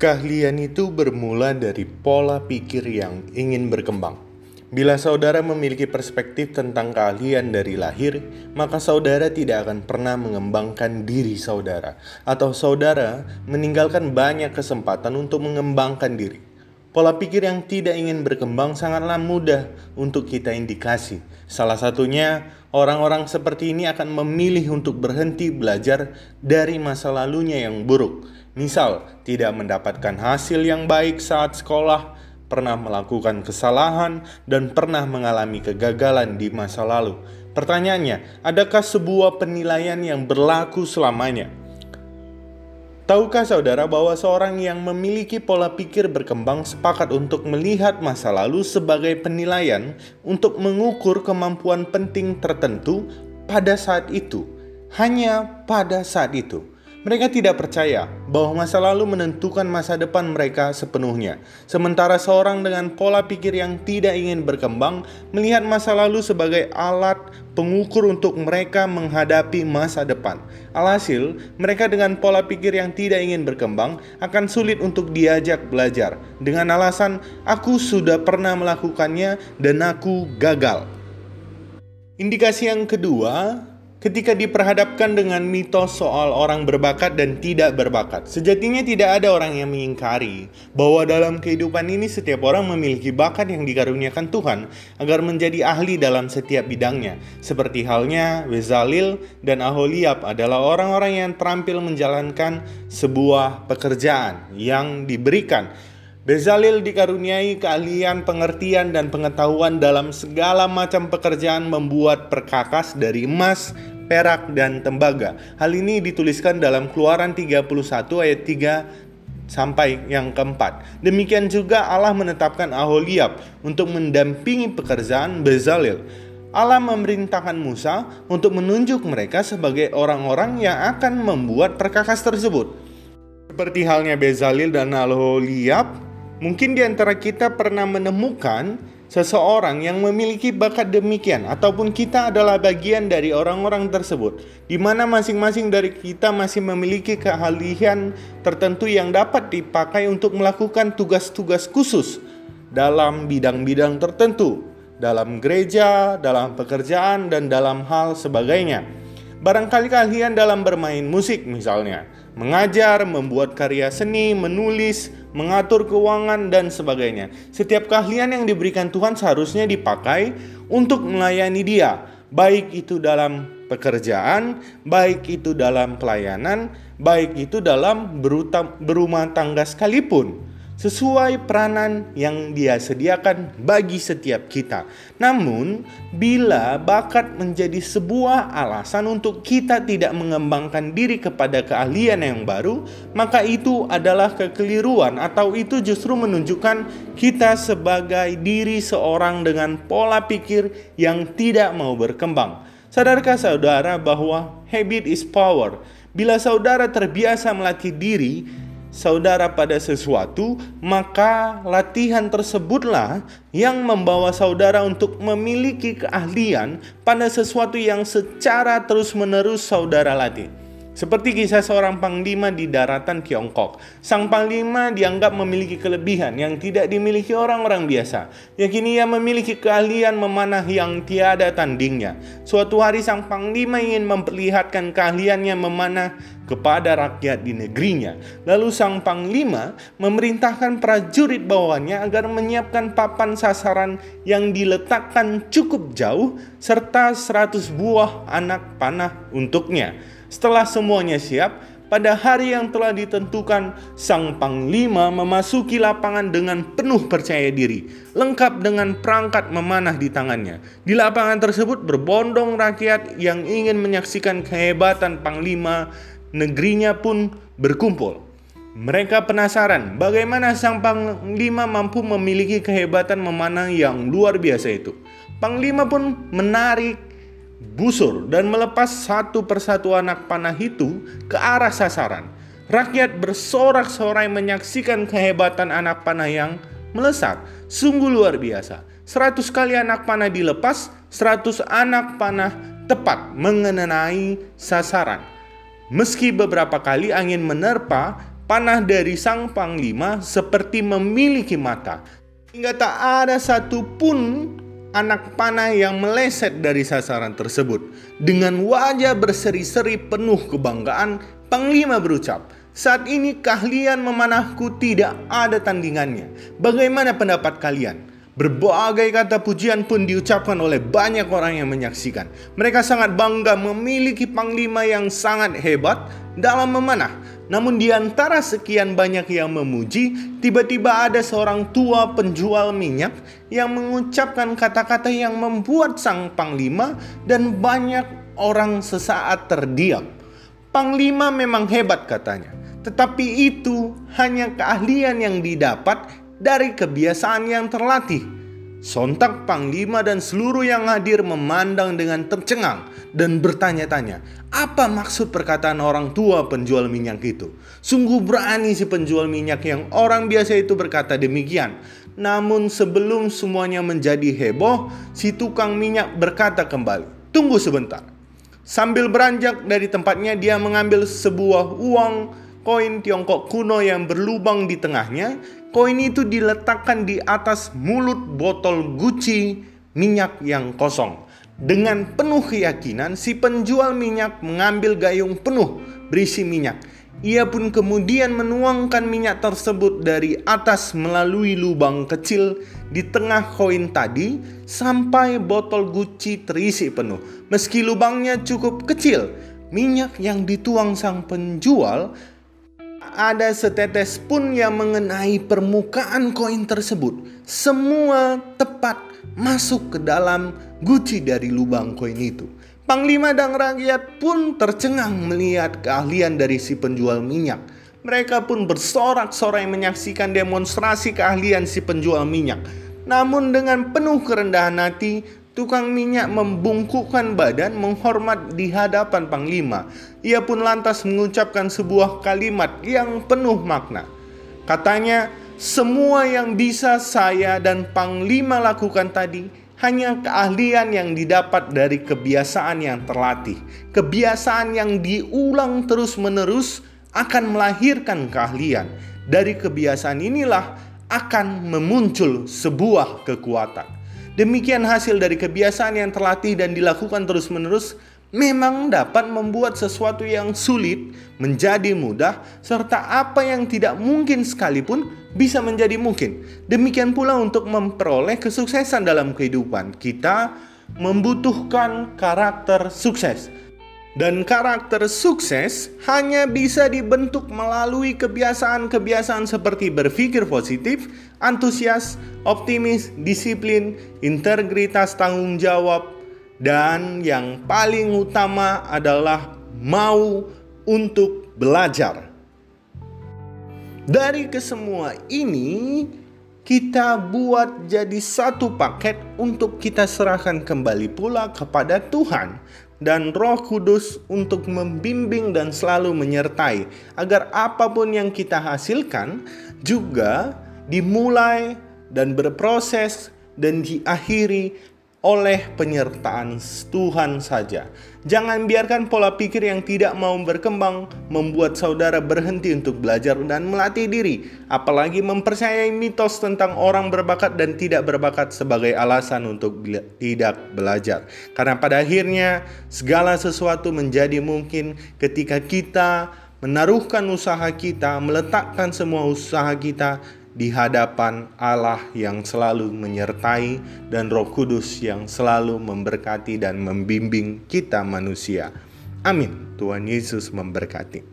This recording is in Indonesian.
Keahlian itu bermula dari pola pikir yang ingin berkembang. Bila saudara memiliki perspektif tentang keahlian dari lahir, maka saudara tidak akan pernah mengembangkan diri saudara, atau saudara meninggalkan banyak kesempatan untuk mengembangkan diri. Pola pikir yang tidak ingin berkembang sangatlah mudah untuk kita indikasi. Salah satunya, orang-orang seperti ini akan memilih untuk berhenti belajar dari masa lalunya yang buruk. Misal, tidak mendapatkan hasil yang baik saat sekolah, pernah melakukan kesalahan, dan pernah mengalami kegagalan di masa lalu. Pertanyaannya, adakah sebuah penilaian yang berlaku selamanya? Tahukah saudara bahwa seorang yang memiliki pola pikir berkembang sepakat untuk melihat masa lalu sebagai penilaian untuk mengukur kemampuan penting tertentu pada saat itu, hanya pada saat itu? Mereka tidak percaya bahwa masa lalu menentukan masa depan mereka sepenuhnya. Sementara seorang dengan pola pikir yang tidak ingin berkembang melihat masa lalu sebagai alat pengukur untuk mereka menghadapi masa depan. Alhasil, mereka dengan pola pikir yang tidak ingin berkembang akan sulit untuk diajak belajar dengan alasan aku sudah pernah melakukannya dan aku gagal. Indikasi yang kedua ketika diperhadapkan dengan mitos soal orang berbakat dan tidak berbakat. Sejatinya tidak ada orang yang mengingkari bahwa dalam kehidupan ini setiap orang memiliki bakat yang dikaruniakan Tuhan agar menjadi ahli dalam setiap bidangnya. Seperti halnya Bezalil dan Aholiab adalah orang-orang yang terampil menjalankan sebuah pekerjaan yang diberikan Bezalil dikaruniai keahlian, pengertian, dan pengetahuan dalam segala macam pekerjaan membuat perkakas dari emas, perak, dan tembaga. Hal ini dituliskan dalam Keluaran 31 ayat 3 sampai yang keempat. Demikian juga Allah menetapkan Aholiab untuk mendampingi pekerjaan Bezalil. Allah memerintahkan Musa untuk menunjuk mereka sebagai orang-orang yang akan membuat perkakas tersebut. Seperti halnya Bezalil dan Aholiab, Mungkin di antara kita pernah menemukan seseorang yang memiliki bakat demikian ataupun kita adalah bagian dari orang-orang tersebut di mana masing-masing dari kita masih memiliki keahlian tertentu yang dapat dipakai untuk melakukan tugas-tugas khusus dalam bidang-bidang tertentu dalam gereja, dalam pekerjaan dan dalam hal sebagainya. Barangkali keahlian dalam bermain musik misalnya, mengajar, membuat karya seni, menulis, mengatur keuangan, dan sebagainya. Setiap keahlian yang diberikan Tuhan seharusnya dipakai untuk melayani Dia, baik itu dalam pekerjaan, baik itu dalam pelayanan, baik itu dalam berumah tangga sekalipun sesuai peranan yang dia sediakan bagi setiap kita. Namun, bila bakat menjadi sebuah alasan untuk kita tidak mengembangkan diri kepada keahlian yang baru, maka itu adalah kekeliruan atau itu justru menunjukkan kita sebagai diri seorang dengan pola pikir yang tidak mau berkembang. Sadarkah saudara bahwa habit is power? Bila saudara terbiasa melatih diri, saudara pada sesuatu, maka latihan tersebutlah yang membawa saudara untuk memiliki keahlian pada sesuatu yang secara terus-menerus saudara latih. Seperti kisah seorang panglima di daratan Tiongkok. Sang panglima dianggap memiliki kelebihan yang tidak dimiliki orang-orang biasa. Yakini ia memiliki keahlian memanah yang tiada tandingnya. Suatu hari sang panglima ingin memperlihatkan keahliannya memanah kepada rakyat di negerinya. Lalu sang panglima memerintahkan prajurit bawahnya agar menyiapkan papan sasaran yang diletakkan cukup jauh serta 100 buah anak panah untuknya. Setelah semuanya siap, pada hari yang telah ditentukan, sang panglima memasuki lapangan dengan penuh percaya diri, lengkap dengan perangkat memanah di tangannya. Di lapangan tersebut berbondong rakyat yang ingin menyaksikan kehebatan panglima, negerinya pun berkumpul. Mereka penasaran bagaimana sang panglima mampu memiliki kehebatan memanah yang luar biasa itu. Panglima pun menarik busur dan melepas satu persatu anak panah itu ke arah sasaran. Rakyat bersorak-sorai menyaksikan kehebatan anak panah yang melesat. Sungguh luar biasa. Seratus kali anak panah dilepas, seratus anak panah tepat mengenai sasaran. Meski beberapa kali angin menerpa, Panah dari sang panglima seperti memiliki mata, hingga tak ada satupun anak panah yang meleset dari sasaran tersebut. Dengan wajah berseri-seri penuh kebanggaan, panglima berucap, "Saat ini keahlian memanahku tidak ada tandingannya. Bagaimana pendapat kalian?" Berbagai kata pujian pun diucapkan oleh banyak orang yang menyaksikan. Mereka sangat bangga memiliki panglima yang sangat hebat dalam memanah. Namun di antara sekian banyak yang memuji, tiba-tiba ada seorang tua penjual minyak yang mengucapkan kata-kata yang membuat sang panglima dan banyak orang sesaat terdiam. Panglima memang hebat katanya, tetapi itu hanya keahlian yang didapat dari kebiasaan yang terlatih. Sontak Panglima dan seluruh yang hadir memandang dengan tercengang dan bertanya-tanya, apa maksud perkataan orang tua penjual minyak itu? Sungguh berani si penjual minyak yang orang biasa itu berkata demikian. Namun sebelum semuanya menjadi heboh, si tukang minyak berkata kembali, "Tunggu sebentar." Sambil beranjak dari tempatnya, dia mengambil sebuah uang koin Tiongkok kuno yang berlubang di tengahnya. Koin itu diletakkan di atas mulut botol Gucci minyak yang kosong. Dengan penuh keyakinan, si penjual minyak mengambil gayung penuh berisi minyak. Ia pun kemudian menuangkan minyak tersebut dari atas melalui lubang kecil di tengah koin tadi sampai botol Gucci terisi penuh. Meski lubangnya cukup kecil, minyak yang dituang sang penjual ada setetes pun yang mengenai permukaan koin tersebut. Semua tepat masuk ke dalam guci dari lubang koin itu. Panglima dan rakyat pun tercengang melihat keahlian dari si penjual minyak. Mereka pun bersorak-sorai menyaksikan demonstrasi keahlian si penjual minyak. Namun dengan penuh kerendahan hati, Tukang minyak membungkukkan badan menghormat di hadapan panglima. Ia pun lantas mengucapkan sebuah kalimat yang penuh makna. Katanya, semua yang bisa saya dan panglima lakukan tadi hanya keahlian yang didapat dari kebiasaan yang terlatih. Kebiasaan yang diulang terus-menerus akan melahirkan keahlian. Dari kebiasaan inilah akan memuncul sebuah kekuatan. Demikian hasil dari kebiasaan yang terlatih dan dilakukan terus-menerus memang dapat membuat sesuatu yang sulit menjadi mudah serta apa yang tidak mungkin sekalipun bisa menjadi mungkin. Demikian pula untuk memperoleh kesuksesan dalam kehidupan. Kita membutuhkan karakter sukses. Dan karakter sukses hanya bisa dibentuk melalui kebiasaan-kebiasaan seperti berpikir positif, antusias, optimis, disiplin, integritas tanggung jawab, dan yang paling utama adalah mau untuk belajar. Dari kesemua ini, kita buat jadi satu paket untuk kita serahkan kembali pula kepada Tuhan dan Roh Kudus untuk membimbing dan selalu menyertai agar apa pun yang kita hasilkan juga dimulai dan berproses dan diakhiri oleh penyertaan Tuhan saja. Jangan biarkan pola pikir yang tidak mau berkembang membuat saudara berhenti untuk belajar dan melatih diri, apalagi mempercayai mitos tentang orang berbakat dan tidak berbakat sebagai alasan untuk tidak belajar. Karena pada akhirnya segala sesuatu menjadi mungkin ketika kita menaruhkan usaha kita, meletakkan semua usaha kita di hadapan Allah yang selalu menyertai dan Roh Kudus yang selalu memberkati dan membimbing kita manusia. Amin. Tuhan Yesus memberkati.